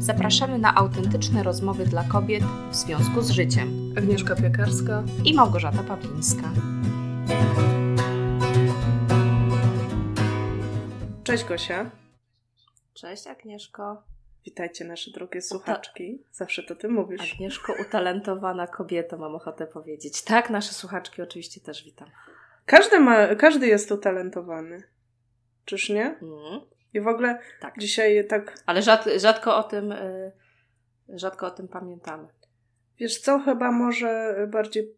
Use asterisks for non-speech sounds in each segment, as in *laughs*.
Zapraszamy na autentyczne rozmowy dla kobiet w związku z życiem. Agnieszka Piekarska i Małgorzata Pawlińska. Cześć Gosia. Cześć Agnieszko. Witajcie nasze drogie słuchaczki. Zawsze to ty mówisz. Agnieszko, utalentowana kobieta, mam ochotę powiedzieć. Tak, nasze słuchaczki oczywiście też witam. Każdy, ma, każdy jest utalentowany. Czyż nie? Mm. I w ogóle tak. dzisiaj tak. Ale rzad, rzadko o tym y, rzadko o tym pamiętamy. Wiesz co, chyba może bardziej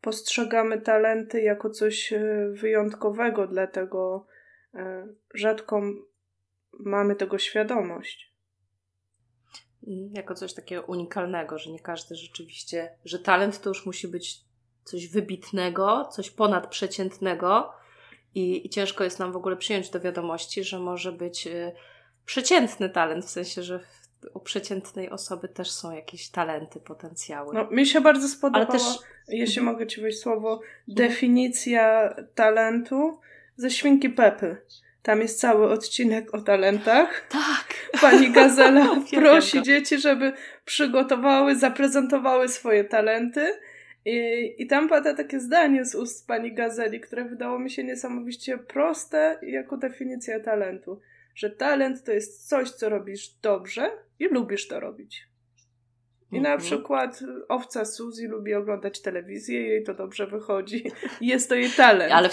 postrzegamy talenty jako coś y, wyjątkowego, dlatego y, rzadko mamy tego świadomość. Mm, jako coś takiego unikalnego, że nie każdy rzeczywiście, że talent to już musi być coś wybitnego, coś ponadprzeciętnego, i, I, ciężko jest nam w ogóle przyjąć do wiadomości, że może być y, przeciętny talent, w sensie, że u przeciętnej osoby też są jakieś talenty, potencjały. No, mi się bardzo spodobała, Ale też... jeśli mogę Ci wejść słowo, mhm. definicja talentu ze Świnki Pepy. Tam jest cały odcinek o talentach. Tak. Pani Gazela *laughs* prosi dzieci, żeby przygotowały, zaprezentowały swoje talenty i, I tam pada takie zdanie z ust pani Gazeli, które wydało mi się niesamowicie proste jako definicja talentu. Że talent to jest coś, co robisz dobrze i lubisz to robić. I mhm. na przykład owca Suzy lubi oglądać telewizję, jej to dobrze wychodzi. *laughs* Jest to jej talent. Ale,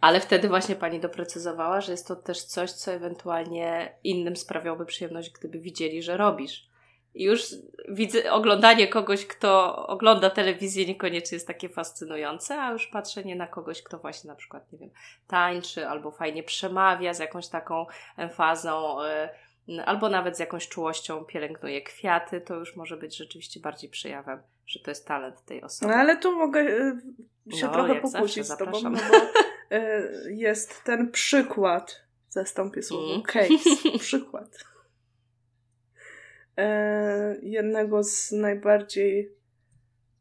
ale wtedy właśnie pani doprecyzowała, że jest to też coś, co ewentualnie innym sprawiałoby przyjemność, gdyby widzieli, że robisz. Już widzę, oglądanie kogoś, kto ogląda telewizję niekoniecznie jest takie fascynujące, a już patrzenie na kogoś, kto właśnie na przykład, nie wiem, tańczy albo fajnie przemawia z jakąś taką emfazą, yy, albo nawet z jakąś czułością pielęgnuje kwiaty, to już może być rzeczywiście bardziej przejawem, że to jest talent tej osoby. No ale tu mogę yy, się no, trochę pokłócić z Tobą, no bo yy, jest ten przykład, zastąpię słowo mm. case, *laughs* przykład e, jednego z najbardziej,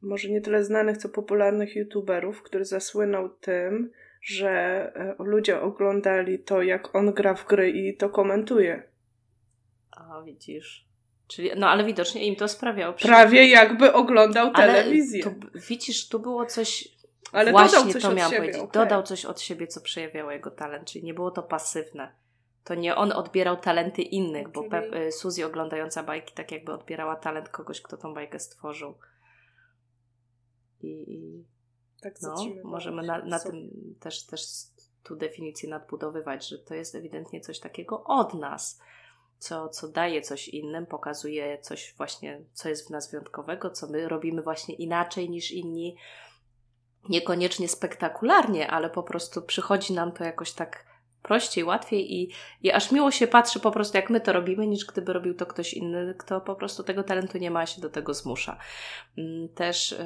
może nie tyle znanych, co popularnych youtuberów, który zasłynął tym, że e, ludzie oglądali to, jak on gra w gry i to komentuje. A widzisz. Czyli, no ale widocznie im to sprawiało Prawie jakby oglądał telewizję. To, widzisz, tu było coś. Ale właśnie dodał coś to miałam powiedzieć. Okay. Dodał coś od siebie, co przejawiało jego talent, czyli nie było to pasywne to nie on odbierał talenty innych, bo Pe- y, Suzy oglądająca bajki tak jakby odbierała talent kogoś, kto tą bajkę stworzył. I, i tak no, możemy na, na tym też, też tu definicję nadbudowywać, że to jest ewidentnie coś takiego od nas, co, co daje coś innym, pokazuje coś właśnie, co jest w nas wyjątkowego, co my robimy właśnie inaczej niż inni. Niekoniecznie spektakularnie, ale po prostu przychodzi nam to jakoś tak prościej, łatwiej i, i aż miło się patrzy po prostu, jak my to robimy, niż gdyby robił to ktoś inny, kto po prostu tego talentu nie ma, się do tego zmusza. Mm, też yy,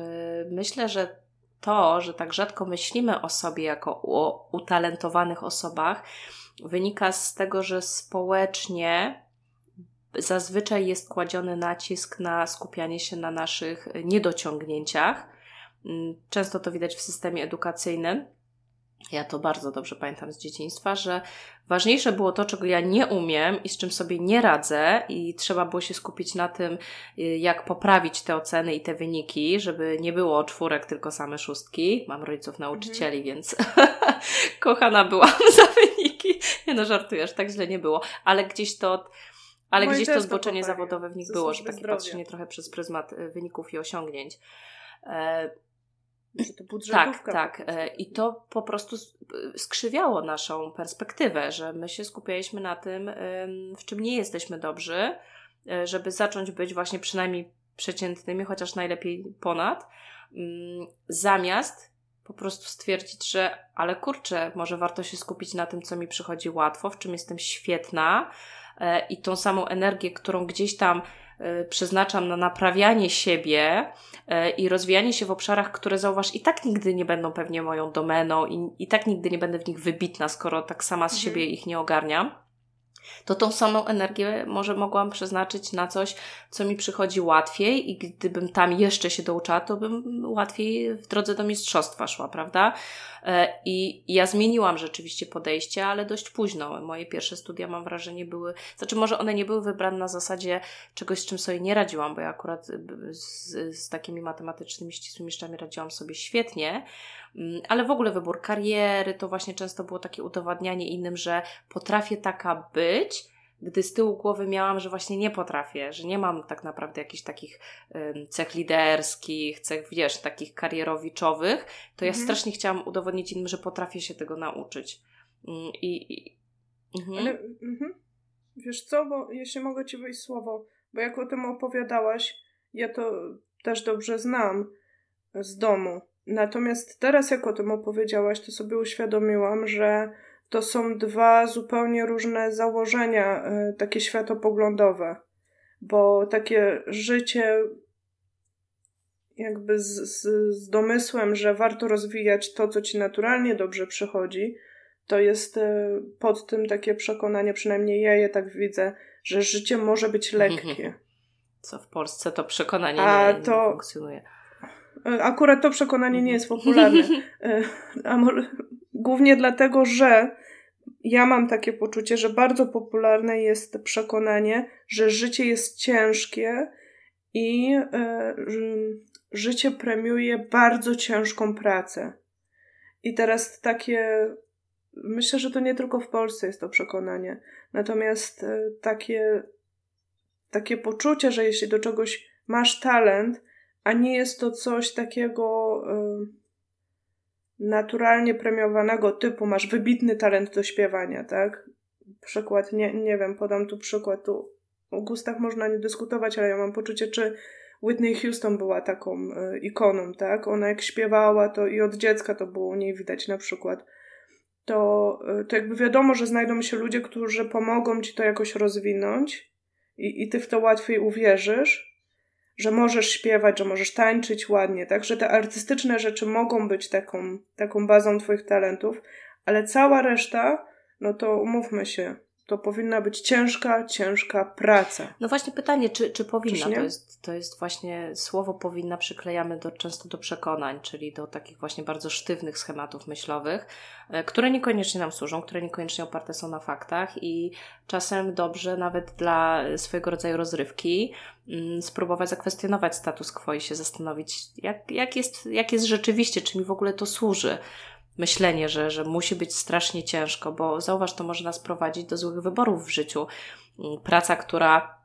myślę, że to, że tak rzadko myślimy o sobie jako o utalentowanych osobach, wynika z tego, że społecznie zazwyczaj jest kładziony nacisk na skupianie się na naszych niedociągnięciach. Mm, często to widać w systemie edukacyjnym ja to bardzo dobrze pamiętam z dzieciństwa, że ważniejsze było to, czego ja nie umiem i z czym sobie nie radzę, i trzeba było się skupić na tym, y, jak poprawić te oceny i te wyniki, żeby nie było czwórek, tylko same szóstki. Mam rodziców nauczycieli, mhm. więc *laughs* kochana byłam *laughs* za wyniki. Nie no, żartujesz, tak źle nie było, ale gdzieś to. Ale gdzieś to zboczenie zawodowe w nich było, że takie zdrowia. patrzenie trochę przez pryzmat y, wyników i osiągnięć. E, że to budżetówka. Tak, tak. E, I to po prostu skrzywiało naszą perspektywę, że my się skupialiśmy na tym, w czym nie jesteśmy dobrzy, e, żeby zacząć być właśnie przynajmniej przeciętnymi, chociaż najlepiej ponad, mm, zamiast po prostu stwierdzić, że ale kurczę, może warto się skupić na tym, co mi przychodzi łatwo, w czym jestem świetna e, i tą samą energię, którą gdzieś tam Y, przeznaczam na naprawianie siebie y, i rozwijanie się w obszarach, które zauważ i tak nigdy nie będą pewnie moją domeną i, i tak nigdy nie będę w nich wybitna, skoro tak sama z mhm. siebie ich nie ogarniam. To tą samą energię może mogłam przeznaczyć na coś, co mi przychodzi łatwiej i gdybym tam jeszcze się douczała, to bym łatwiej w drodze do mistrzostwa szła, prawda? E, I ja zmieniłam rzeczywiście podejście, ale dość późno. Moje pierwsze studia, mam wrażenie, były, znaczy może one nie były wybrane na zasadzie czegoś, z czym sobie nie radziłam, bo ja akurat z, z takimi matematycznymi ścisłymi mistrzami radziłam sobie świetnie, ale w ogóle wybór kariery to właśnie często było takie udowadnianie innym, że potrafię taka być, gdy z tyłu głowy miałam, że właśnie nie potrafię, że nie mam tak naprawdę jakichś takich cech liderskich, cech, wiesz, takich karierowiczowych, to ja mhm. strasznie chciałam udowodnić innym, że potrafię się tego nauczyć. Mm, I. i mhm. Ale, mhm. Wiesz co, bo jeśli mogę Ci wejść słowo, bo jak o tym opowiadałaś, ja to też dobrze znam z domu. Natomiast teraz, jak o tym opowiedziałaś, to sobie uświadomiłam, że to są dwa zupełnie różne założenia, e, takie światopoglądowe, bo takie życie jakby z, z, z, domysłem, że warto rozwijać to, co ci naturalnie dobrze przychodzi, to jest e, pod tym takie przekonanie, przynajmniej ja je tak widzę, że życie może być lekkie. *laughs* Co w Polsce to przekonanie A nie, to, nie funkcjonuje. E, akurat to przekonanie nie jest popularne. *laughs* A może, głównie dlatego, że ja mam takie poczucie, że bardzo popularne jest przekonanie, że życie jest ciężkie i y, życie premiuje bardzo ciężką pracę. I teraz takie, myślę, że to nie tylko w Polsce jest to przekonanie, natomiast takie, takie poczucie, że jeśli do czegoś masz talent, a nie jest to coś takiego. Y, naturalnie premiowanego typu, masz wybitny talent do śpiewania, tak? Przykład, nie, nie wiem, podam tu przykład, tu o gustach można nie dyskutować, ale ja mam poczucie, czy Whitney Houston była taką y, ikoną, tak? Ona jak śpiewała, to i od dziecka to było u niej widać na przykład. To, y, to jakby wiadomo, że znajdą się ludzie, którzy pomogą ci to jakoś rozwinąć i, i ty w to łatwiej uwierzysz, że możesz śpiewać, że możesz tańczyć ładnie, tak? Że te artystyczne rzeczy mogą być taką, taką bazą Twoich talentów, ale cała reszta, no to umówmy się, to powinna być ciężka, ciężka praca. No właśnie pytanie, czy, czy powinna? to, jest, to jest właśnie słowo powinna przyklejamy do, często do przekonań, czyli do takich właśnie bardzo sztywnych schematów myślowych, e, które niekoniecznie nam służą, które niekoniecznie oparte są na faktach i czasem dobrze nawet dla swojego rodzaju rozrywki mm, spróbować zakwestionować status quo i się zastanowić, jak, jak, jest, jak jest rzeczywiście, czy mi w ogóle to służy myślenie, że, że musi być strasznie ciężko, bo zauważ, to może nas prowadzić do złych wyborów w życiu. Mm, praca, która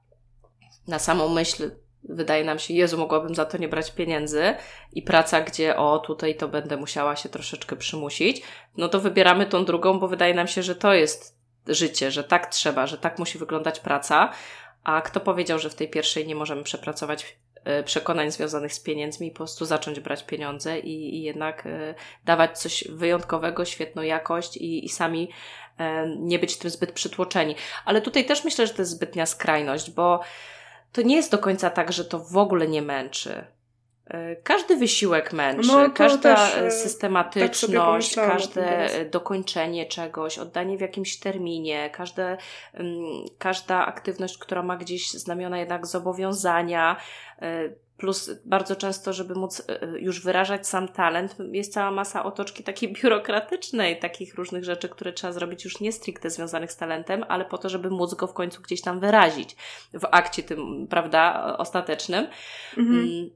na samą myśl wydaje nam się, Jezu, mogłabym za to nie brać pieniędzy, i praca, gdzie o, tutaj to będę musiała się troszeczkę przymusić, no to wybieramy tą drugą, bo wydaje nam się, że to jest życie, że tak trzeba, że tak musi wyglądać praca. A kto powiedział, że w tej pierwszej nie możemy przepracować przekonań związanych z pieniędzmi po prostu zacząć brać pieniądze i, i jednak e, dawać coś wyjątkowego, świetną jakość i, i sami e, nie być tym zbyt przytłoczeni. Ale tutaj też myślę, że to jest zbytnia skrajność, bo to nie jest do końca tak, że to w ogóle nie męczy. Każdy wysiłek męczy, no, każda też, tak systematyczność, tak każde dokończenie czegoś, oddanie w jakimś terminie, każde, każda aktywność, która ma gdzieś znamiona jednak zobowiązania, e, plus bardzo często, żeby móc e, już wyrażać sam talent, jest cała masa otoczki takiej *laughs* biurokratycznej, takich różnych rzeczy, które trzeba zrobić już nie stricte związanych z talentem, ale po to, żeby móc go w końcu gdzieś tam wyrazić w akcie tym, prawda, ostatecznym. Mhm.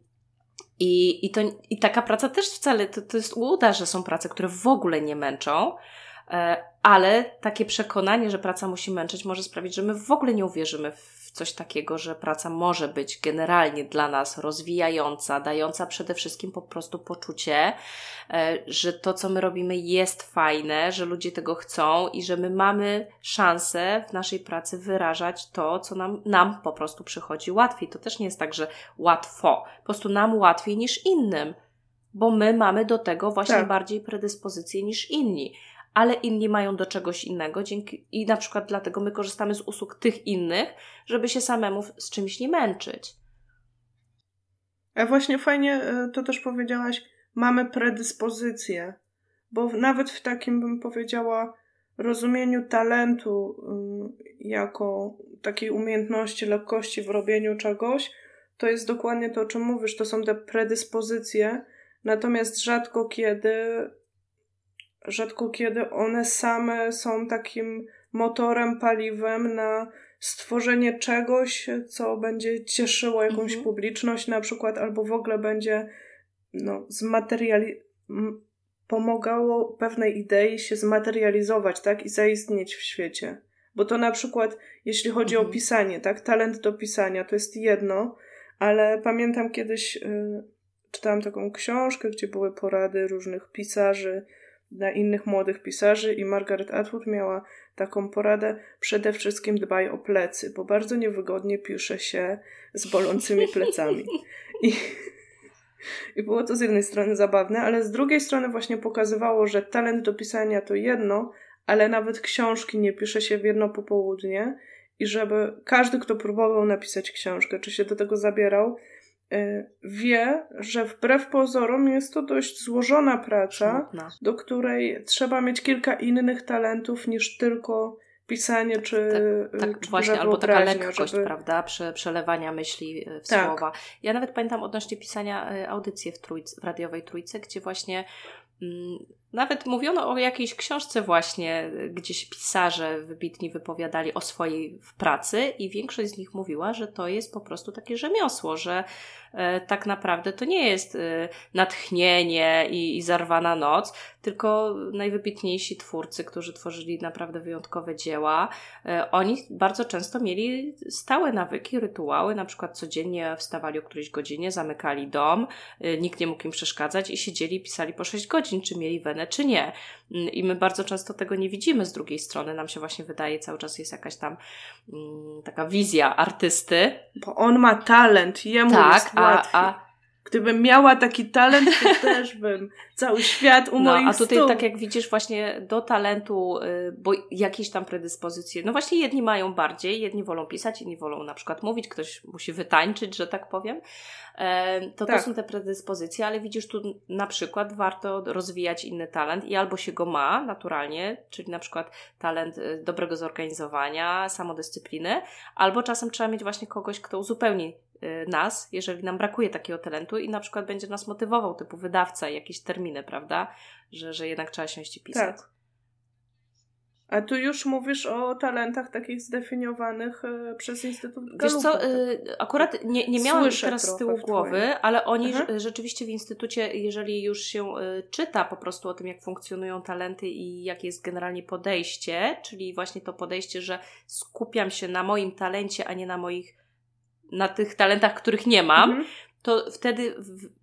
I, i, to, I taka praca też wcale, to, to jest uda, że są prace, które w ogóle nie męczą, e, ale takie przekonanie, że praca musi męczyć, może sprawić, że my w ogóle nie uwierzymy w coś takiego, że praca może być generalnie dla nas rozwijająca, dająca przede wszystkim po prostu poczucie, e, że to, co my robimy, jest fajne, że ludzie tego chcą i że my mamy szansę w naszej pracy wyrażać to, co nam, nam po prostu przychodzi łatwiej. To też nie jest tak, że łatwo, po prostu nam łatwiej niż innym bo my mamy do tego właśnie tak. bardziej predyspozycje niż inni ale inni mają do czegoś innego dzięki, i na przykład dlatego my korzystamy z usług tych innych, żeby się samemu z czymś nie męczyć. A właśnie fajnie e, to też powiedziałaś, mamy predyspozycje, bo nawet w takim bym powiedziała rozumieniu talentu jako takiej umiejętności, lekkości w robieniu czegoś, to jest dokładnie to, o czym mówisz, to są te predyspozycje, natomiast rzadko kiedy rzadko kiedy one same są takim motorem, paliwem na stworzenie czegoś, co będzie cieszyło jakąś mhm. publiczność na przykład, albo w ogóle będzie no, zmateriali- pomagało pewnej idei się zmaterializować, tak, i zaistnieć w świecie. Bo to na przykład, jeśli chodzi mhm. o pisanie, tak, talent do pisania to jest jedno, ale pamiętam kiedyś y, czytałam taką książkę, gdzie były porady różnych pisarzy dla innych młodych pisarzy i Margaret Atwood miała taką poradę przede wszystkim dbaj o plecy, bo bardzo niewygodnie pisze się z bolącymi *laughs* plecami. I, I było to z jednej strony zabawne, ale z drugiej strony właśnie pokazywało, że talent do pisania to jedno, ale nawet książki nie pisze się w jedno popołudnie i żeby każdy, kto próbował napisać książkę, czy się do tego zabierał, wie, że wbrew pozorom jest to dość złożona praca, do której trzeba mieć kilka innych talentów niż tylko pisanie czy. Tak, tak czy właśnie, albo taka lekkość, żeby... prawda? Prze, przelewania myśli y, w tak. słowa. Ja nawet pamiętam odnośnie pisania y, audycji w, w radiowej trójce, gdzie właśnie mm, nawet mówiono o jakiejś książce właśnie, gdzieś pisarze wybitni wypowiadali o swojej pracy i większość z nich mówiła, że to jest po prostu takie rzemiosło, że e, tak naprawdę to nie jest e, natchnienie i, i zarwana noc, tylko najwybitniejsi twórcy, którzy tworzyli naprawdę wyjątkowe dzieła, e, oni bardzo często mieli stałe nawyki, rytuały, na przykład codziennie wstawali o którejś godzinie, zamykali dom, nikt nie mógł im przeszkadzać i siedzieli pisali po 6 godzin, czy mieli wenę czy nie. Mm, I my bardzo często tego nie widzimy z drugiej strony. Nam się właśnie wydaje, cały czas jest jakaś tam mm, taka wizja artysty. Bo on ma talent, jemu tak, jest łatwiej. A, a Gdybym miała taki talent, to *laughs* też bym cały świat u no, moich A tutaj stóp. tak jak widzisz właśnie do talentu, y, bo jakieś tam predyspozycje, no właśnie jedni mają bardziej, jedni wolą pisać, inni wolą na przykład mówić, ktoś musi wytańczyć, że tak powiem. To tak. to są te predyspozycje, ale widzisz tu na przykład warto rozwijać inny talent i albo się go ma naturalnie, czyli na przykład talent y, dobrego zorganizowania, samodyscypliny, albo czasem trzeba mieć właśnie kogoś, kto uzupełni nas, jeżeli nam brakuje takiego talentu i na przykład będzie nas motywował, typu wydawca, jakieś terminy, prawda? Że, że jednak trzeba siąść i pisać. Tak. A tu już mówisz o talentach takich zdefiniowanych y, przez Instytut Galupa. Wiesz co, y, akurat nie, nie miałam Słyszę teraz z tyłu głowy, ale oni Aha. rzeczywiście w Instytucie, jeżeli już się czyta po prostu o tym, jak funkcjonują talenty i jakie jest generalnie podejście, czyli właśnie to podejście, że skupiam się na moim talencie, a nie na moich na tych talentach, których nie mam, mhm. to wtedy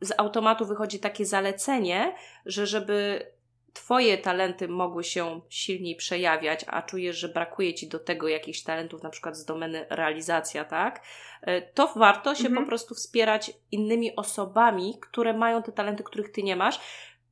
z automatu wychodzi takie zalecenie, że żeby Twoje talenty mogły się silniej przejawiać, a czujesz, że brakuje Ci do tego jakichś talentów, na przykład z domeny realizacja, tak? E, to warto się mhm. po prostu wspierać innymi osobami, które mają te talenty, których Ty nie masz,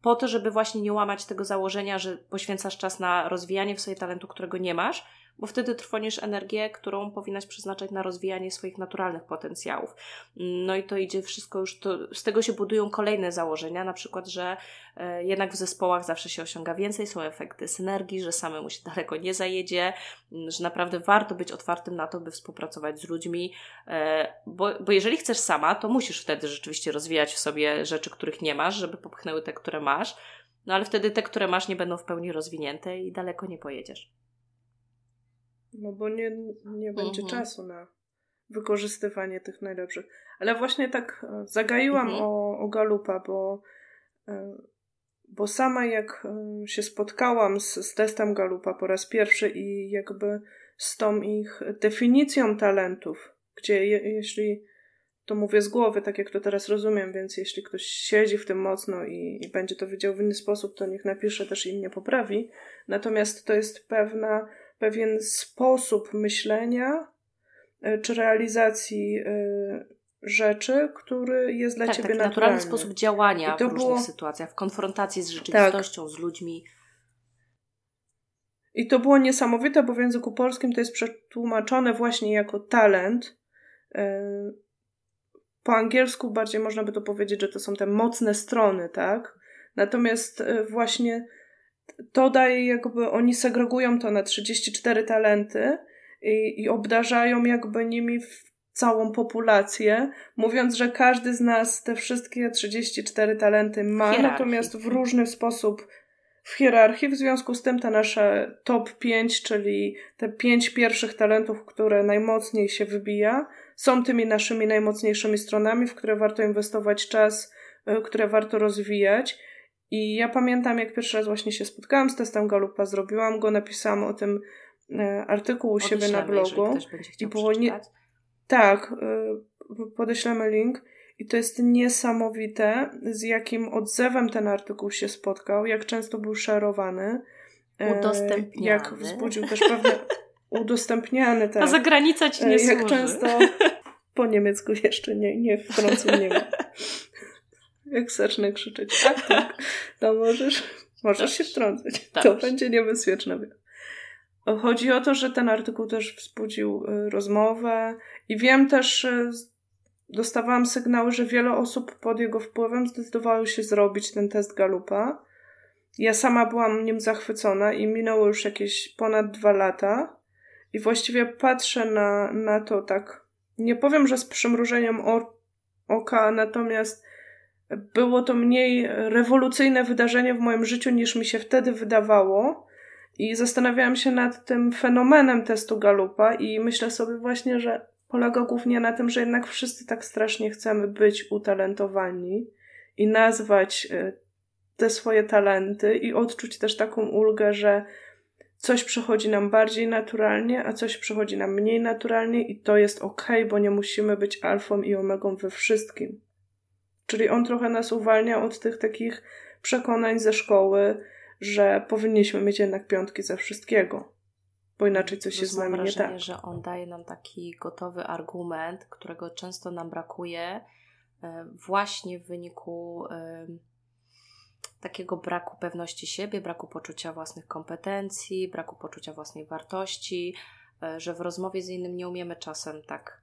po to, żeby właśnie nie łamać tego założenia, że poświęcasz czas na rozwijanie w sobie talentu, którego nie masz, bo wtedy trwonisz energię, którą powinnaś przeznaczać na rozwijanie swoich naturalnych potencjałów. No i to idzie wszystko już, to, z tego się budują kolejne założenia, na przykład, że e, jednak w zespołach zawsze się osiąga więcej, są efekty synergii, że samemu się *laughs* daleko nie zajedzie, że naprawdę warto być otwartym na to, by współpracować z ludźmi, e, bo, bo jeżeli chcesz sama, to musisz wtedy rzeczywiście rozwijać w sobie rzeczy, których nie masz, żeby popchnęły te, które masz, no ale wtedy te, które masz, nie będą w pełni rozwinięte i daleko nie pojedziesz. No bo nie, nie będzie mhm. czasu na wykorzystywanie tych najlepszych. Ale właśnie tak e, zagaiłam mhm. o, o Galupa, bo, e, bo sama jak e, się spotkałam z, z testem Galupa po raz pierwszy i jakby z tą ich definicją talentów, gdzie je, jeśli to mówię z głowy, tak jak to teraz rozumiem, więc jeśli ktoś siedzi w tym mocno i, i będzie to widział w inny sposób, to niech napisze też i mnie poprawi. Natomiast to jest pewna pewien sposób myślenia e, czy realizacji e, rzeczy, który jest dla tak, ciebie tak, naturalny. naturalny sposób działania w różnych było... sytuacjach, w konfrontacji z rzeczywistością, tak. z ludźmi. I to było niesamowite, bo w języku polskim to jest przetłumaczone właśnie jako talent. E, po angielsku bardziej można by to powiedzieć, że to są te mocne strony, tak? Natomiast właśnie to daje jakby, oni segregują to na 34 talenty i, i obdarzają jakby nimi całą populację, mówiąc, że każdy z nas te wszystkie 34 talenty ma, natomiast w różny sposób w hierarchii. W związku z tym te nasze top 5, czyli te 5 pierwszych talentów, które najmocniej się wybija, są tymi naszymi najmocniejszymi stronami, w które warto inwestować czas, e, które warto rozwijać. I ja pamiętam, jak pierwszy raz właśnie się spotkałam z testem Galupa, zrobiłam go, napisałam o tym e, artykuł u siebie na blogu. I było nie... Tak, e, podeślemy link. I to jest niesamowite, z jakim odzewem ten artykuł się spotkał, jak często był szerowany. Udostępniany. Jak wzbudził też pewne... *laughs* udostępniany, tak. A zagranica ci nie Jak służy. często... *laughs* Po niemiecku jeszcze nie, nie w Francji nie ma. *laughs* Jak zacznę krzyczeć, tak, tak, to *laughs* możesz, możesz się wtrącać. To będzie niebezpieczne. Chodzi o to, że ten artykuł też wzbudził y, rozmowę i wiem też, dostawałam sygnały, że wiele osób pod jego wpływem zdecydowało się zrobić ten test Galupa. Ja sama byłam nim zachwycona i minęło już jakieś ponad dwa lata i właściwie patrzę na, na to tak, nie powiem, że z przymrużeniem oka, natomiast było to mniej rewolucyjne wydarzenie w moim życiu niż mi się wtedy wydawało. I zastanawiałam się nad tym fenomenem testu Galupa i myślę sobie właśnie, że polega głównie na tym, że jednak wszyscy tak strasznie chcemy być utalentowani i nazwać e, te swoje talenty i odczuć też taką ulgę, że coś przychodzi nam bardziej naturalnie, a coś przychodzi nam mniej naturalnie i to jest ok, bo nie musimy być alfą i omegą we wszystkim. Czyli on trochę nas uwalnia od tych takich przekonań ze szkoły, że powinniśmy mieć jednak piątki ze wszystkiego bo inaczej coś się z nami wrażenie, nie tak. że on daje nam taki gotowy argument, którego często nam brakuje e, właśnie w wyniku takiego braku pewności siebie, braku poczucia własnych kompetencji, braku poczucia własnej wartości, e, że w rozmowie z innym nie umiemy czasem tak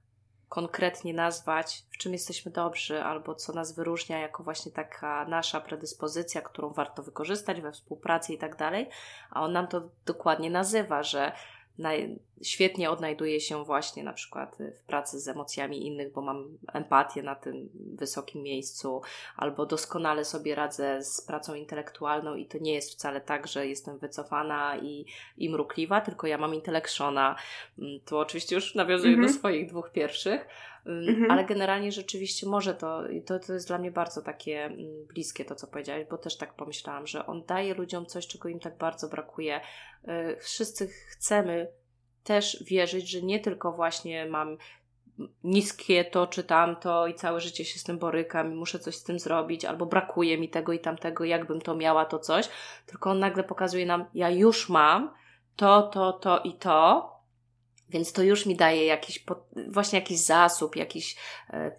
konkretnie nazwać, w czym jesteśmy dobrzy, albo co nas wyróżnia jako właśnie taka nasza predyspozycja, którą warto wykorzystać we współpracy i tak dalej, a on nam to dokładnie nazywa, że świetnie odnajduję się właśnie na przykład w pracy z emocjami innych, bo mam empatię na tym wysokim miejscu, albo doskonale sobie radzę z pracą intelektualną i to nie jest wcale tak, że jestem wycofana i, i mrukliwa, tylko ja mam intelektrzona. Mm, tu oczywiście już nawiązuję mm -hmm. do swoich dwóch pierwszych, -hmm. ale generalnie rzeczywiście może to, to, to jest dla mnie bardzo takie mm, bliskie to, co powiedziałeś, bo też tak pomyślałam, że on daje ludziom coś, czego im tak bardzo brakuje. Y, wszyscy chcemy też wierzyć, że nie tylko właśnie mam niskie to czy tamto i całe życie się z tym borykam i muszę coś z tym zrobić, albo brakuje mi tego i tamtego, jakbym to miała, to coś, tylko on nagle pokazuje nam, ja już mam to, to, to i to, więc to już mi daje jakiś, właśnie jakiś zasób, jakiś, e,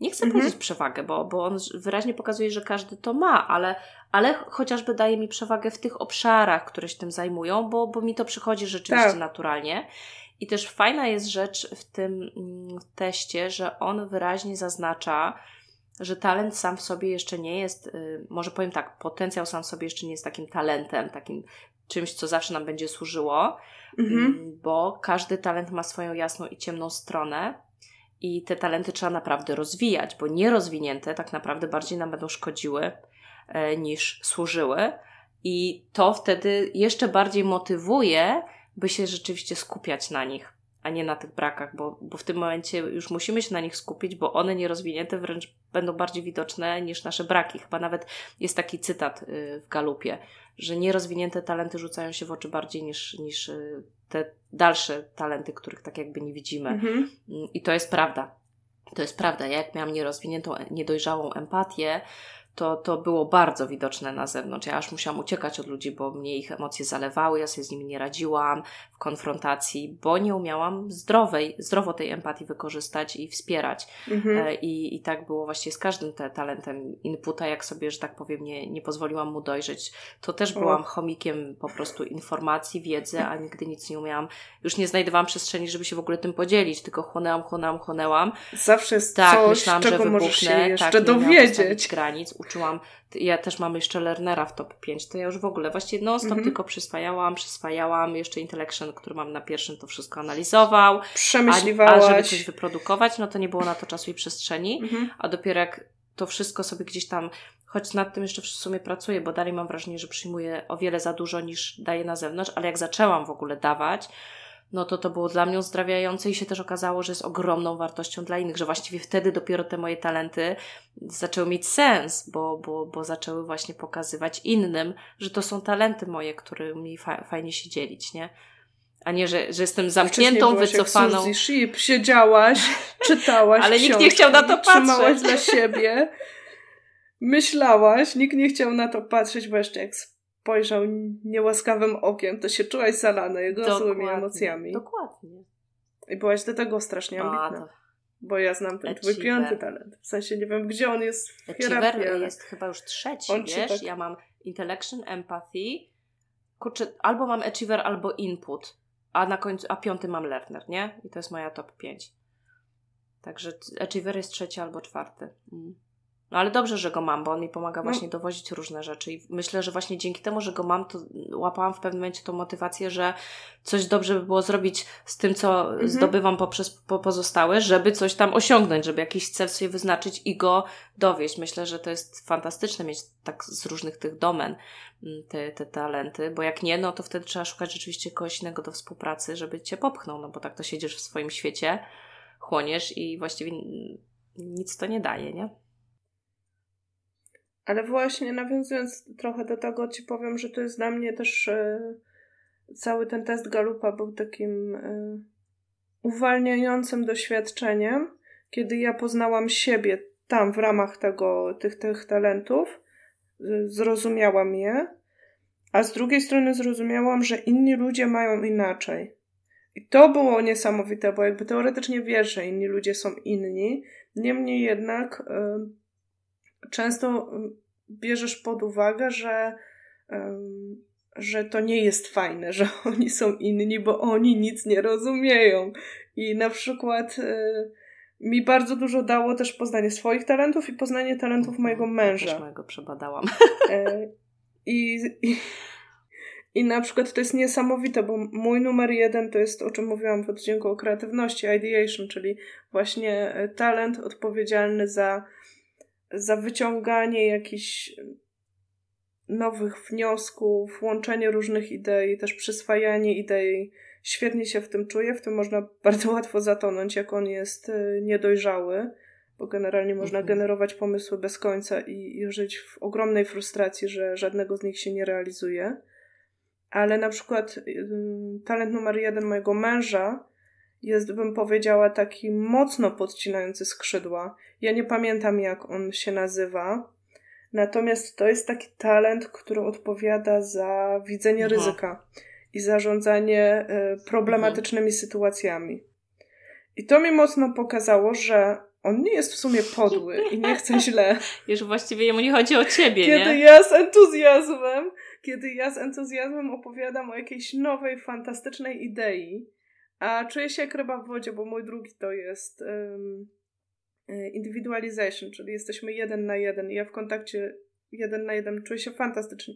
nie chcę mhm. powiedzieć przewagę, bo, bo on wyraźnie pokazuje, że każdy to ma, ale, ale chociażby daje mi przewagę w tych obszarach, które się tym zajmują, bo, bo mi to przychodzi rzeczywiście tak. naturalnie. I też fajna jest rzecz w tym mm, teście, że on wyraźnie zaznacza, że talent sam w sobie jeszcze nie jest, y, może powiem tak, potencjał sam w sobie jeszcze nie jest takim talentem, takim czymś, co zawsze nam będzie służyło, mhm. Mm, bo każdy talent ma swoją jasną i ciemną stronę. I te talenty trzeba naprawdę rozwijać, bo nierozwinięte tak naprawdę bardziej nam będą szkodziły e, niż służyły. I to wtedy jeszcze bardziej motywuje, by się rzeczywiście skupiać na nich a nie na tych brakach, bo, bo w tym momencie już musimy się na nich skupić, bo one nierozwinięte wręcz będą bardziej widoczne niż nasze braki. Chyba nawet jest taki cytat y, w Galupie, że nierozwinięte talenty rzucają się w oczy bardziej niż, niż y, te dalsze talenty, których tak jakby nie widzimy. Mhm. Mm, I to jest prawda. To jest prawda. Ja jak miałam nierozwiniętą, niedojrzałą empatię, to, to było bardzo widoczne na zewnątrz. Ja aż musiałam uciekać od ludzi, bo mnie ich emocje zalewały, ja sobie z nimi nie radziłam w konfrontacji, bo nie umiałam zdrowej, zdrowo tej empatii wykorzystać i wspierać. Mhm. E, I, I tak było właściwie z każdym te talentem inputa, jak sobie, że tak powiem, nie, nie pozwoliłam mu dojrzeć. To też byłam chomikiem po prostu informacji, wiedzy, a nigdy nic nie umiałam. Już nie znajdowałam przestrzeni, żeby się w ogóle tym podzielić, tylko chłonęłam, chłonęłam, chłonęłam. Zawsze jest tak, coś, myślałam, czego że wybuchnę, możesz się jeszcze tak, dowiedzieć. granic, ja też mam jeszcze Lernera w top 5, to ja już w ogóle właściwie non stop mhm. tylko przyswajałam, przyswajałam, jeszcze Intellection, który mam na pierwszym, to wszystko analizował. Przemyśliwałaś. A, a żeby coś wyprodukować, no to nie było na to czasu i przestrzeni, mhm. a dopiero jak to wszystko sobie gdzieś tam, choć nad tym jeszcze w sumie pracuję, bo dalej mam wrażenie, że przyjmuję o wiele za dużo niż daję na zewnątrz, ale jak zaczęłam w ogóle dawać, no to to było dla mnie uzdrawiające i się też okazało, że jest ogromną wartością dla innych, że właściwie wtedy dopiero te moje talenty zaczęły mieć sens, bo, bo, bo zaczęły właśnie pokazywać innym, że to są talenty moje, którymi fa fajnie się dzielić, nie? A nie, że, że jestem zamkniętą, wycofaną. Jak Sheep, siedziałaś, *laughs* czytałaś Ale nikt nie chciał na to patrzeć. Trzymałaś dla siebie, myślałaś, nikt nie chciał na to patrzeć, bo jeszcze jak spojrzał niełaskawym okiem, to się czułaś zalana jego Dokładnie. złymi emocjami. Dokładnie. I byłaś do tego strasznie ambitna. A, Bo ja znam ten Achiever. twój piąty talent. W sensie nie wiem, gdzie on jest w hierarchii. Ale... jest chyba już trzeci, on wiesz? Tak... Ja mam intellection, empathy. Kurczę, albo mam achiever, albo input. A na końcu, a piąty mam learner, nie? I to jest moja top 5. Także achiever jest trzeci albo czwarty. Mm. No ale dobrze, że go mam, bo on mi pomaga no. właśnie no. dowozić różne rzeczy i myślę, że właśnie dzięki temu, że go mam, to łapałam w pewnym momencie tą motywację, że coś dobrze by było zrobić z tym, co mhm. zdobywam poprzez po pozostałe, żeby coś tam osiągnąć, żeby jakiś cel sobie wyznaczyć i go dowieść. Myślę, że to jest fantastyczne mieć tak z różnych tych domen mm, te, te talenty, bo jak nie, no to wtedy trzeba szukać rzeczywiście kogoś innego do współpracy, żeby cię popchnął, no bo tak to siedzisz w swoim świecie, chłoniesz i właściwie nic to nie daje, nie? Ale właśnie nawiązując trochę do tego, ci powiem, że to jest dla mnie też e, cały ten test Galupa był takim e, uwalniającym doświadczeniem, kiedy ja poznałam siebie tam w ramach tego, tych, tych talentów, zrozumiałam je, a z drugiej strony zrozumiałam, że inni ludzie mają inaczej. I to było niesamowite, bo jakby teoretycznie wiesz, że inni ludzie są inni, niemniej jednak. Yy, często mm, bierzesz pod uwagę, że, że to nie jest fajne, *laughs* że oni są inni, bo oni nic nie rozumieją. I na przykład y, mi bardzo dużo dało też poznanie swoich talentów i poznanie talentów mhm. mojego męża. Też mojego przebadałam. E, I, i, I na przykład to jest niesamowite, bo mój numer jeden to jest, o czym mówiłam w odcinku o kreatywności, ideation, czyli właśnie e, talent odpowiedzialny za za wyciąganie jakichś nowych wniosków, łączenie różnych idei, też przyswajanie idei. Świetnie się w tym czuję, w tym można *laughs* bardzo łatwo zatonąć, jak on jest y, niedojrzały, bo generalnie można mhm. generować pomysły bez końca i, i żyć w ogromnej frustracji, że żadnego z nich się nie realizuje. Ale na przykład y, talent numer jeden mojego męża jest, bym powiedziała, taki mocno podcinający skrzydła. Ja nie pamiętam, jak on się nazywa. Natomiast to jest taki talent, który odpowiada za widzenie Aha. ryzyka i zarządzanie y, problematycznymi Aha. sytuacjami. I to mi mocno pokazało, że on nie jest w sumie podły i nie chce *laughs* źle. Już właściwie jemu nie chodzi o ciebie, Kiedy nie? ja z entuzjazmem, kiedy ja z entuzjazmem opowiadam o jakiejś nowej, fantastycznej idei, a czuję się jak ryba w wodzie, bo mój drugi to jest um, individualization, czyli jesteśmy jeden na jeden i ja w kontakcie jeden na jeden czuję się fantastycznie.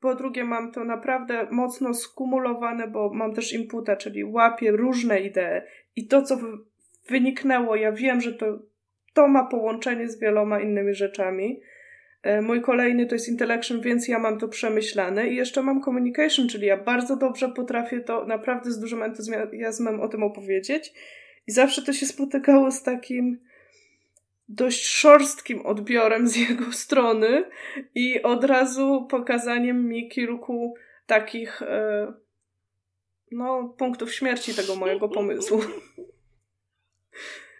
Po drugie mam to naprawdę mocno skumulowane, bo mam też inputa, czyli łapię różne idee i to, co wyniknęło, ja wiem, że to, to ma połączenie z wieloma innymi rzeczami. E, mój kolejny to jest intellection, więc ja mam to przemyślane. I jeszcze mam communication, czyli ja bardzo dobrze potrafię to naprawdę z dużym entuzjazmem o tym opowiedzieć. I zawsze to się spotykało z takim dość szorstkim odbiorem z jego strony i od razu pokazaniem mi kilku takich e, no, punktów śmierci tego mojego pomysłu. *laughs*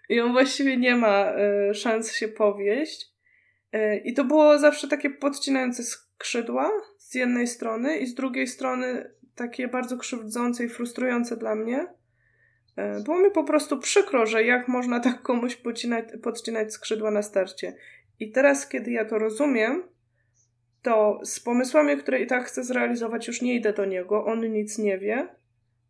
I on właściwie nie ma e, szans się powieść. E, I to było zawsze takie podcinające skrzydła z jednej strony i z drugiej strony takie bardzo krzywdzące i frustrujące dla mnie. E, było mi po prostu przykro, że jak można tak komuś podcinać, podcinać skrzydła na starcie. I teraz, kiedy ja to rozumiem, to z pomysłami, które i tak chcę zrealizować, już nie idę do niego, on nic nie wie,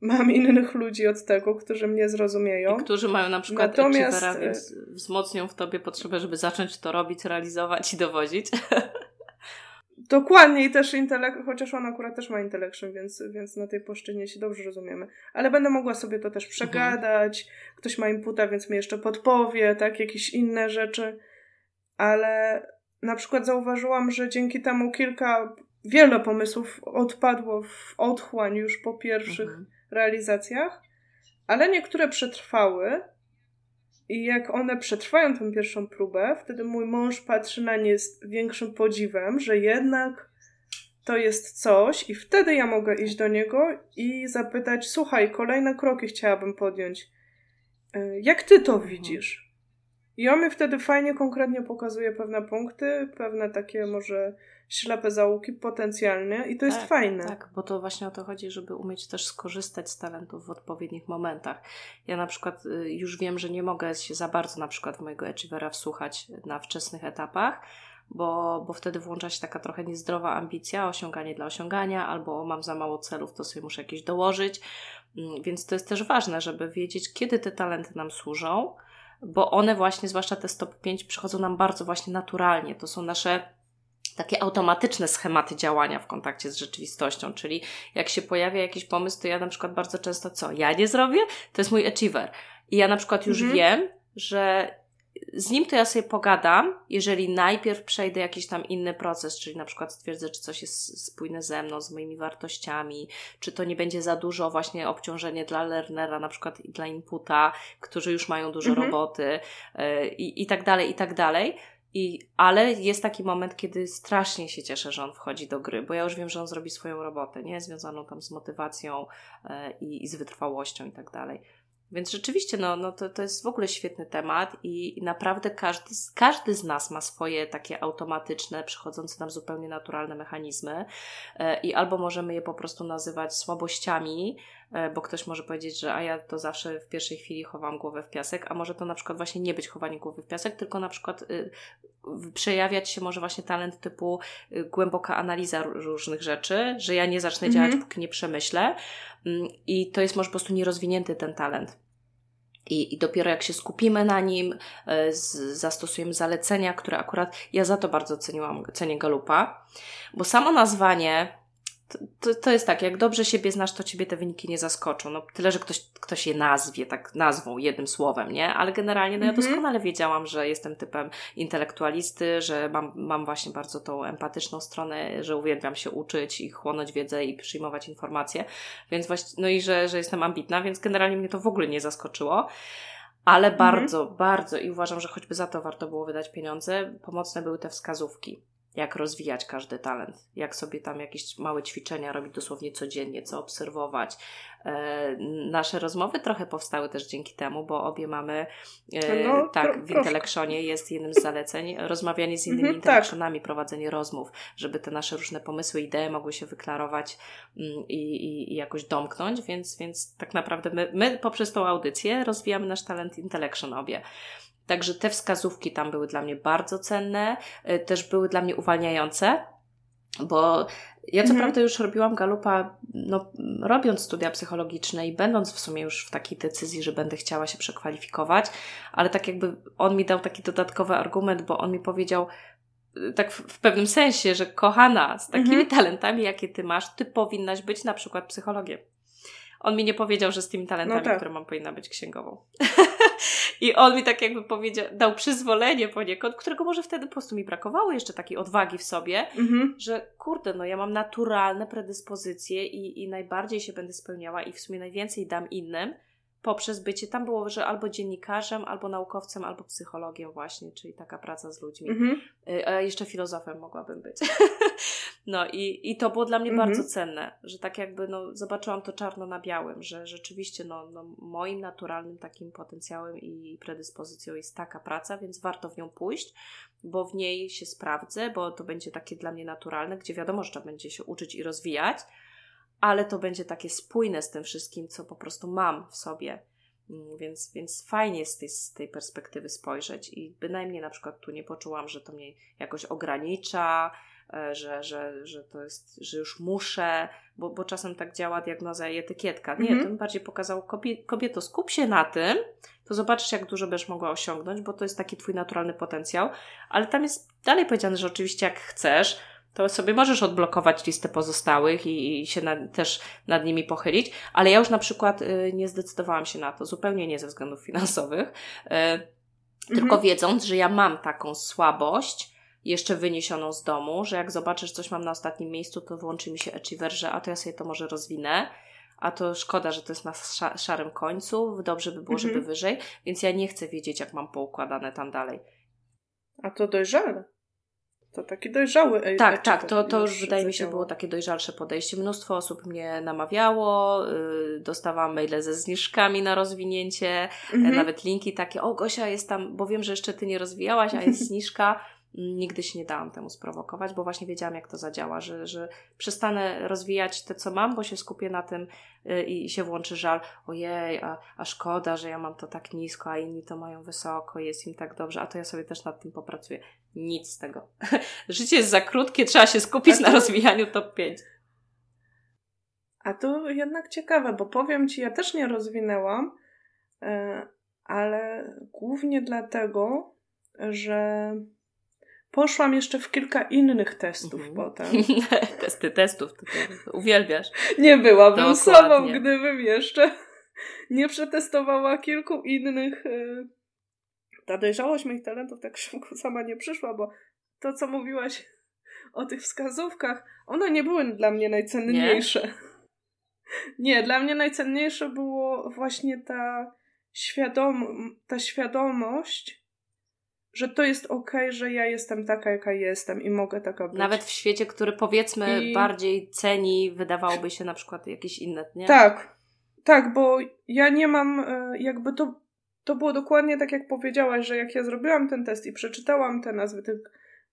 mam innych ludzi od tego, którzy mnie zrozumieją. I którzy mają na przykład Natomiast... achievera, więc wzmocnią w tobie potrzebę, żeby zacząć to robić, realizować i dowozić. *laughs* Dokładnie i też intelekt, chociaż on akurat też ma intellection, więc, więc na tej płaszczyźnie się dobrze rozumiemy. Ale będę mogła sobie to też mhm. przegadać, mhm. ktoś ma inputa, więc mi jeszcze podpowie, tak, jakieś inne rzeczy. Ale na przykład zauważyłam, że dzięki temu kilka, wiele pomysłów odpadło w otchłań już po pierwszych mhm. Realizacjach, ale niektóre przetrwały i jak one przetrwają tę pierwszą próbę, wtedy mój mąż patrzy na nie z większym podziwem, że jednak to jest coś, i wtedy ja mogę iść do niego i zapytać: Słuchaj, kolejne kroki chciałabym podjąć. E, jak ty to widzisz? I on mi wtedy fajnie, konkretnie pokazuje pewne punkty, pewne takie może ślepe zaułki potencjalnie i to jest tak, fajne. Tak, bo to właśnie o to chodzi, żeby umieć też skorzystać z talentów w odpowiednich momentach. Ja na przykład y, już wiem, że nie mogę się za bardzo na przykład w mojego achievera wsłuchać na wczesnych etapach, bo, bo wtedy włącza się taka trochę niezdrowa ambicja, osiąganie dla osiągania, albo mam za mało celów, to sobie muszę jakieś dołożyć. Mm, więc to jest też ważne, żeby wiedzieć, kiedy te talenty nam służą, bo one właśnie, zwłaszcza te stop 5, przychodzą nam bardzo właśnie naturalnie. To są nasze takie automatyczne schematy działania w kontakcie z rzeczywistością, czyli jak się pojawia jakiś pomysł, to ja na przykład bardzo często co? Ja nie zrobię? To jest mój achiever. I ja na przykład już mhm. wiem, że z nim to ja sobie pogadam, jeżeli najpierw przejdę jakiś tam inny proces, czyli na przykład stwierdzę, czy coś jest spójne ze mną, z moimi wartościami, czy to nie będzie za dużo właśnie obciążenie dla learnera, na przykład i dla inputa, którzy już mają dużo mhm. roboty yy, i tak dalej, i tak dalej i, ale jest taki moment, kiedy strasznie się cieszę, że on wchodzi do gry, bo ja już wiem, że on zrobi swoją robotę, nie? Związaną tam z motywacją e, i, i z wytrwałością i tak dalej. Więc rzeczywiście, no, no to, to jest w ogóle świetny temat i, i naprawdę każdy, każdy z nas ma swoje takie automatyczne, przychodzące nam zupełnie naturalne mechanizmy e, i albo możemy je po prostu nazywać słabościami, e, bo ktoś może powiedzieć, że a ja to zawsze w pierwszej chwili chowam głowę w piasek, a może to na przykład właśnie nie być chowanie głowy w piasek, tylko na przykład y, przejawiać się może właśnie talent typu y, głęboka analiza różnych rzeczy, że ja nie zacznę działać, mhm. póki nie przemyślę i to jest może po prostu nierozwinięty ten talent. I, I dopiero jak się skupimy na nim, y, z, zastosujemy zalecenia, które akurat ja za to bardzo ceniłam, cenię Galupa, bo samo nazwanie to, to, jest tak, jak dobrze siebie znasz, to ciebie te wyniki nie zaskoczą. No, tyle, że ktoś, ktoś je nazwie, tak nazwą, jednym słowem, nie? Ale generalnie, no ja mhm. doskonale wiedziałam, że jestem typem intelektualisty, że mam, mam właśnie bardzo tą empatyczną stronę, że uwielbiam się uczyć i chłonąć wiedzę i przyjmować informacje, więc właśnie, no i że, że jestem ambitna, więc generalnie mnie to w ogóle nie zaskoczyło. Ale mhm. bardzo, bardzo i uważam, że choćby za to warto było wydać pieniądze, pomocne były te wskazówki jak rozwijać każdy talent, jak sobie tam jakieś małe ćwiczenia robić dosłownie codziennie, co obserwować. E, nasze rozmowy trochę powstały też dzięki temu, bo obie mamy, e, no, tak, w Intellectionie jest jednym z zaleceń *laughs* rozmawianie z innymi mhm, tak. prowadzenie rozmów, żeby te nasze różne pomysły, idee mogły się wyklarować mm, i, i, i jakoś domknąć, więc, więc tak naprawdę my, my poprzez tą audycję rozwijamy nasz talent Intellection obie. Także te wskazówki tam były dla mnie bardzo cenne, y, też były dla mnie uwalniające, bo ja co mhm. prawda już robiłam galupa, no, robiąc studia psychologiczne i będąc w sumie już w takiej decyzji, że będę chciała się przekwalifikować, ale tak jakby on mi dał taki dodatkowy argument, bo on mi powiedział, y, tak w, pewnym sensie, że kochana, z takimi mhm. talentami, jakie ty masz, ty powinnaś być na przykład psychologiem. On mi nie powiedział, że z tymi talentami, no tak. które mam, powinna być księgową. *laughs* *laughs* I on mi tak jakby powiedział, dał przyzwolenie poniekąd, którego może wtedy po prostu mi brakowało jeszcze takiej odwagi w sobie, mhm. że kurde, no ja mam naturalne predyspozycje i, i najbardziej się będę spełniała i w sumie najwięcej dam innym, poprzez bycie, tam było, że albo dziennikarzem, albo naukowcem, albo psychologiem właśnie, czyli taka praca z ludźmi. Mhm. Y, a jeszcze filozofem mogłabym być. *laughs* no i, i to było dla mnie mhm. bardzo cenne, że tak jakby no, zobaczyłam to czarno na białym, że rzeczywiście no, no, moim naturalnym takim potencjałem i predyspozycją jest taka praca, więc warto w nią pójść, bo w niej się sprawdzę, bo to będzie takie dla mnie naturalne, gdzie wiadomo, że trzeba będzie się uczyć i rozwijać, ale to będzie takie spójne z tym wszystkim, co po prostu mam w sobie. Mm, więc, więc fajnie z tej, z tej perspektywy spojrzeć i bynajmniej na przykład tu nie poczułam, że to mnie jakoś ogranicza, e, że, że, że to jest, że już muszę, bo, bo czasem tak działa diagnoza i etykietka. Nie, -hmm. to mi bardziej pokazało, kobieto, skup się na tym, to zobaczysz, jak dużo będziesz mogła osiągnąć, bo to jest taki twój naturalny potencjał, ale tam jest dalej powiedziane, że oczywiście jak chcesz, to sobie możesz odblokować listę pozostałych i, i się też nad nimi pochylić, ale ja już na przykład y, nie zdecydowałam się na to, zupełnie nie ze względów *laughs* finansowych, y, mhm. tylko wiedząc, że ja mam taką słabość, jeszcze wyniesioną z domu, że jak zobaczysz, coś mam na ostatnim miejscu, to włączy mi się achiever, że a to ja sobie to może rozwinę, a to szkoda, że to jest na szarym końcu, dobrze by było, mhm. żeby wyżej, więc ja nie chcę wiedzieć, jak mam poukładane tam dalej. A to dojrzale. To taki dojrzały ej, Tak, tak, to, to już wydaje mi się było takie dojrzalsze podejście. Mnóstwo osób mnie namawiało, yy, dostawałam maile ze zniżkami na rozwinięcie, mhm. nawet linki takie, o Gosia jest tam, bo wiem, że jeszcze Ty nie rozwijałaś, a jest *laughs* zniżka. Nigdy się nie dałam temu sprowokować, bo właśnie wiedziałam, jak to zadziała, że, że przestanę rozwijać te, co mam, bo się skupię na tym yy, i się włączy żal. Ojej, a, a szkoda, że ja mam to tak nisko, a inni to mają wysoko, jest im tak dobrze, a to ja sobie też nad tym popracuję. Nic z tego. *laughs* Życie jest za krótkie, trzeba się skupić to... na rozwijaniu top 5. A to jednak ciekawe, bo powiem Ci, ja też nie rozwinęłam, yy, ale głównie dlatego, że Poszłam jeszcze w kilka innych testów mhm. potem. *laughs* Testy testów, to, to uwielbiasz. Nie byłabym Dokładnie. sobą, gdybym jeszcze *laughs* nie przetestowała kilku innych. Ta dojrzałość moich talentów tak szybko *laughs* sama nie przyszła, bo to, co mówiłaś o tych wskazówkach, one nie były dla mnie najcenniejsze. Nie, nie dla mnie najcenniejsze było właśnie ta, świadom ta świadomość, że to jest okej, okay, że ja jestem taka, jaka jestem i mogę taka być. Nawet w świecie, który powiedzmy I... bardziej ceni, wydawałoby się na przykład jakieś inne, nie? Tak, tak, bo ja nie mam e, jakby to, to było dokładnie tak, jak powiedziałaś, że jak ja zrobiłam ten test i przeczytałam te nazwy tych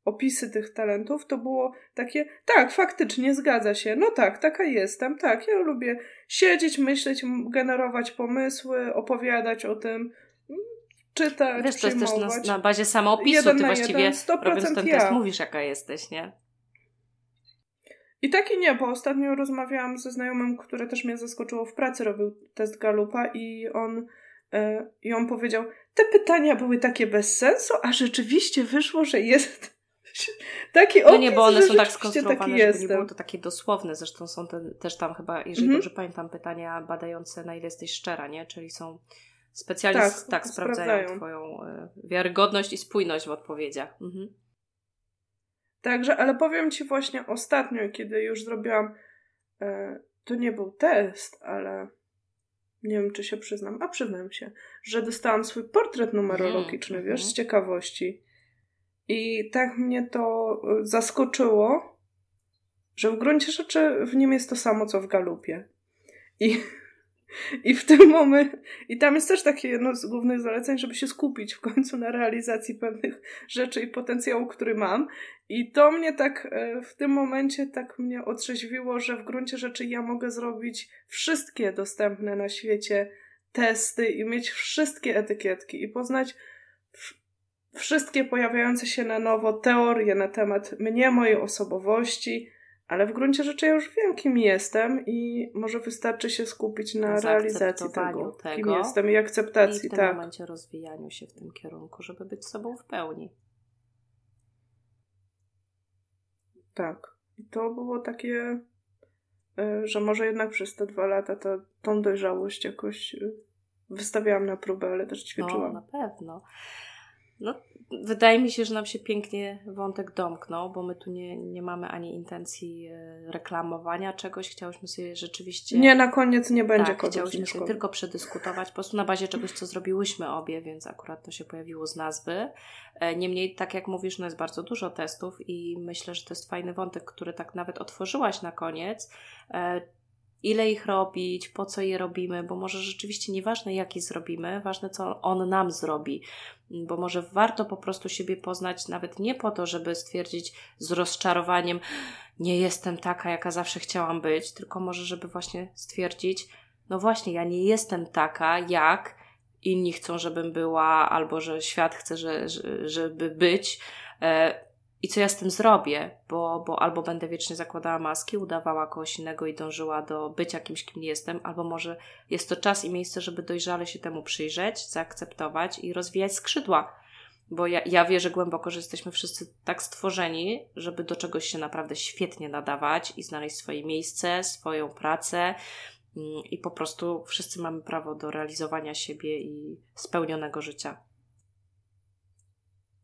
opisy tych talentów, to było takie, tak, faktycznie zgadza się, no tak, taka jestem, tak, ja lubię siedzieć, myśleć, generować pomysły, opowiadać o tym, czytać, Wiesz, to jest też na, na bazie samoopisu, ty właściwie jeden, robiąc ten ja. test mówisz, jaka jesteś, nie? I taki nie, bo ostatnio rozmawiałam ze znajomym, który też mnie zaskoczyło w pracy, robił test Galupa i on, i on powiedział, te pytania były takie bez sensu, a rzeczywiście wyszło, że jest *laughs* taki opis, No nie, bo one są tak skonstruowane, żeby nie było to takie dosłowne. Zresztą są te, też tam chyba, jeżeli -hmm. dobrze pamiętam, pytania badające na ile jesteś szczera, nie? Czyli są Specjalnie tak, tak sprawdzają, sprawdzają Twoją y, wiarygodność i spójność w odpowiedziach. Mhm. Także, ale powiem Ci właśnie ostatnio, kiedy już zrobiłam, y, to nie był test, ale nie wiem, czy się przyznam, a przyznam się, że dostałam swój portret numerologiczny, mm, wiesz, z ciekawości. I tak mnie to e, zaskoczyło, że w gruncie rzeczy w nim jest to samo, co w galupie. I i w tym momencie, i tam jest też takie jedno z głównych zaleceń, żeby się skupić w końcu na realizacji pewnych rzeczy i potencjału, który mam. I to mnie tak e, w tym momencie tak mnie otrzeźwiło, że w gruncie rzeczy ja mogę zrobić wszystkie dostępne na świecie testy i mieć wszystkie etykietki i poznać wszystkie pojawiające się na nowo teorie na temat mnie, mojej osobowości, ale w gruncie rzeczy ja już wiem, kim jestem i może wystarczy się skupić na realizacji tego, tego, kim jestem i akceptacji. I w tym tak. momencie rozwijaniu się w tym kierunku, żeby być sobą w pełni. Tak. I to było takie, e, że może jednak przez te dwa lata to, tą dojrzałość jakoś e, wystawiałam na próbę, ale też ćwiczyłam. No, na pewno. No, wydaje mi się, że nam się pięknie wątek domknął, bo my tu nie, nie mamy ani intencji e, reklamowania czegoś. Chciałyśmy sobie rzeczywiście. Nie, na koniec nie będzie tak, Chciałyśmy sobie tylko przedyskutować, po prostu na bazie czegoś, co zrobiłyśmy obie, więc akurat to się pojawiło z nazwy. E, niemniej, tak jak mówisz, no jest bardzo dużo testów i myślę, że to jest fajny wątek, który tak nawet otworzyłaś na koniec e, ile ich robić, po co je robimy, bo może rzeczywiście nieważne jaki zrobimy, ważne co on nam zrobi, bo może warto po prostu siebie poznać nawet nie po to, żeby stwierdzić z rozczarowaniem, nie jestem taka, jaka zawsze chciałam być, tylko może żeby właśnie stwierdzić, no właśnie, ja nie jestem taka, jak inni chcą, żebym była, albo że świat chce, że, żeby być. I co ja z tym zrobię? Bo, bo albo będę wiecznie zakładała maski, udawała kogoś innego i dążyła do bycia kimś, kim nie jestem, albo może jest to czas i miejsce, żeby dojrzale się temu przyjrzeć, zaakceptować i rozwijać skrzydła. Bo ja, ja wierzę głęboko, że jesteśmy wszyscy tak stworzeni, żeby do czegoś się naprawdę świetnie nadawać i znaleźć swoje miejsce, swoją pracę, Mm, i po prostu wszyscy mamy prawo do realizowania siebie i spełnionego życia.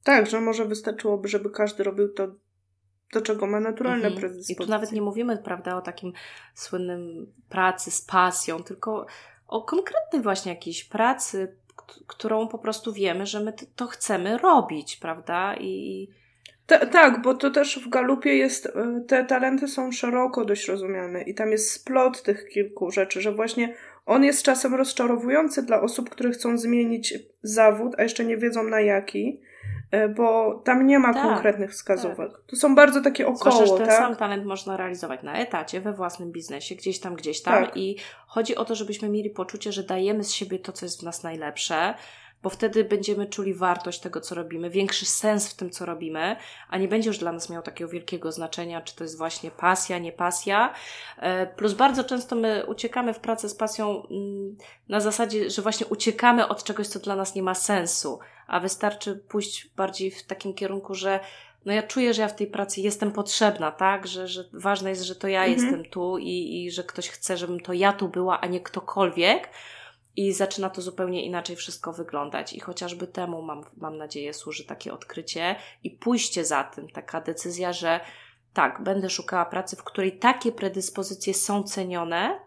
Tak, że może wystarczyłoby, żeby każdy robił to, do czego ma naturalne mhm. predyspozycje. I tu nawet nie mówimy, prawda, o takim słynnym pracy z pasją, tylko o konkretnej właśnie jakiejś pracy, którą po prostu wiemy, że my to chcemy robić, prawda? I, ta, tak, bo to też w galupie jest, e, te talenty są szeroko dość rozumiane i tam jest splot tych kilku rzeczy, że właśnie on jest czasem rozczarowujący dla osób, które chcą zmienić zawód, a jeszcze nie wiedzą na jaki, bo tam nie ma tak, konkretnych wskazówek. Tak. To są bardzo takie około, Zwłaszcza, że ten tak? sam talent można realizować na etacie, we własnym biznesie, gdzieś tam, gdzieś tam tak. i chodzi o to, żebyśmy mieli poczucie, że dajemy z siebie to, co jest w nas najlepsze, bo wtedy będziemy czuli wartość tego, co robimy, większy sens w tym, co robimy, a nie będzie już dla nas miał takiego wielkiego znaczenia, czy to jest właśnie pasja, nie pasja. E, plus bardzo często my uciekamy w pracę z pasją mm, na zasadzie, że właśnie uciekamy od czegoś, co dla nas nie ma sensu, a wystarczy pójść bardziej w takim kierunku, że no ja czuję, że ja w tej pracy jestem potrzebna, tak? Że, że ważne jest, że to ja mhm. jestem tu i, i że ktoś chce, żebym to ja tu była, a nie ktokolwiek i zaczyna to zupełnie inaczej wszystko wyglądać. I chociażby temu mam, mam nadzieję służy takie odkrycie i pójście za tym, taka decyzja, że tak, będę szukała pracy, w której takie predyspozycje są cenione,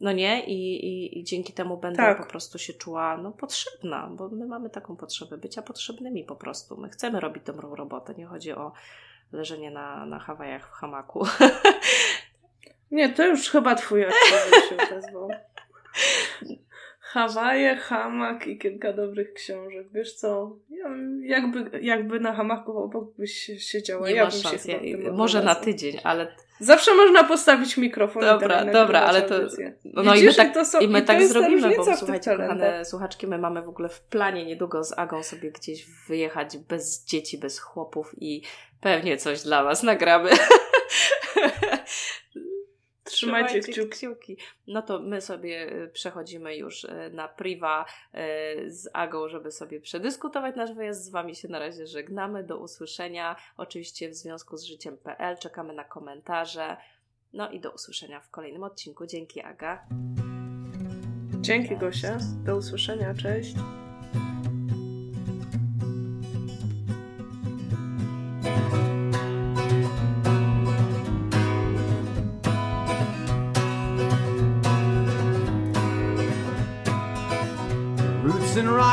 no nie, i, i, i dzięki temu będę tak. po prostu się czuła no, potrzebna, bo my mamy taką potrzebę bycia potrzebnymi po prostu. My chcemy robić dobrą robotę, nie chodzi o leżenie na, na Hawajach w hamaku. *laughs* Nie, to już chyba twój odpowiedź się odezwał. *laughs* Hawaje, hamak i kilka dobrych książek. Wiesz co, jakby, jakby na hamaku obok byś siedziała, nie ja bym się ja, Może na tydzień, ale... Zawsze można postawić mikrofon Dobra, dobra, ale to... No Widzisz, i my tak, to są, i my i tak zrobimy, bo słuchajcie, kochane słuchaczki, my mamy w ogóle w planie niedługo z Agą sobie gdzieś wyjechać bez dzieci, bez chłopów i pewnie coś dla was nagramy. *laughs* Trzymajcie, kciuki. kciuki. No to my sobie y, przechodzimy już y, na priwa y, z Agą, żeby sobie przedyskutować nasz wyjazd. Z Wami się na razie żegnamy. Do usłyszenia. Oczywiście w związku z życiem.pl czekamy na komentarze. No i do usłyszenia w kolejnym odcinku. Dzięki Aga. Dzięki Gosia. Do usłyszenia. Cześć.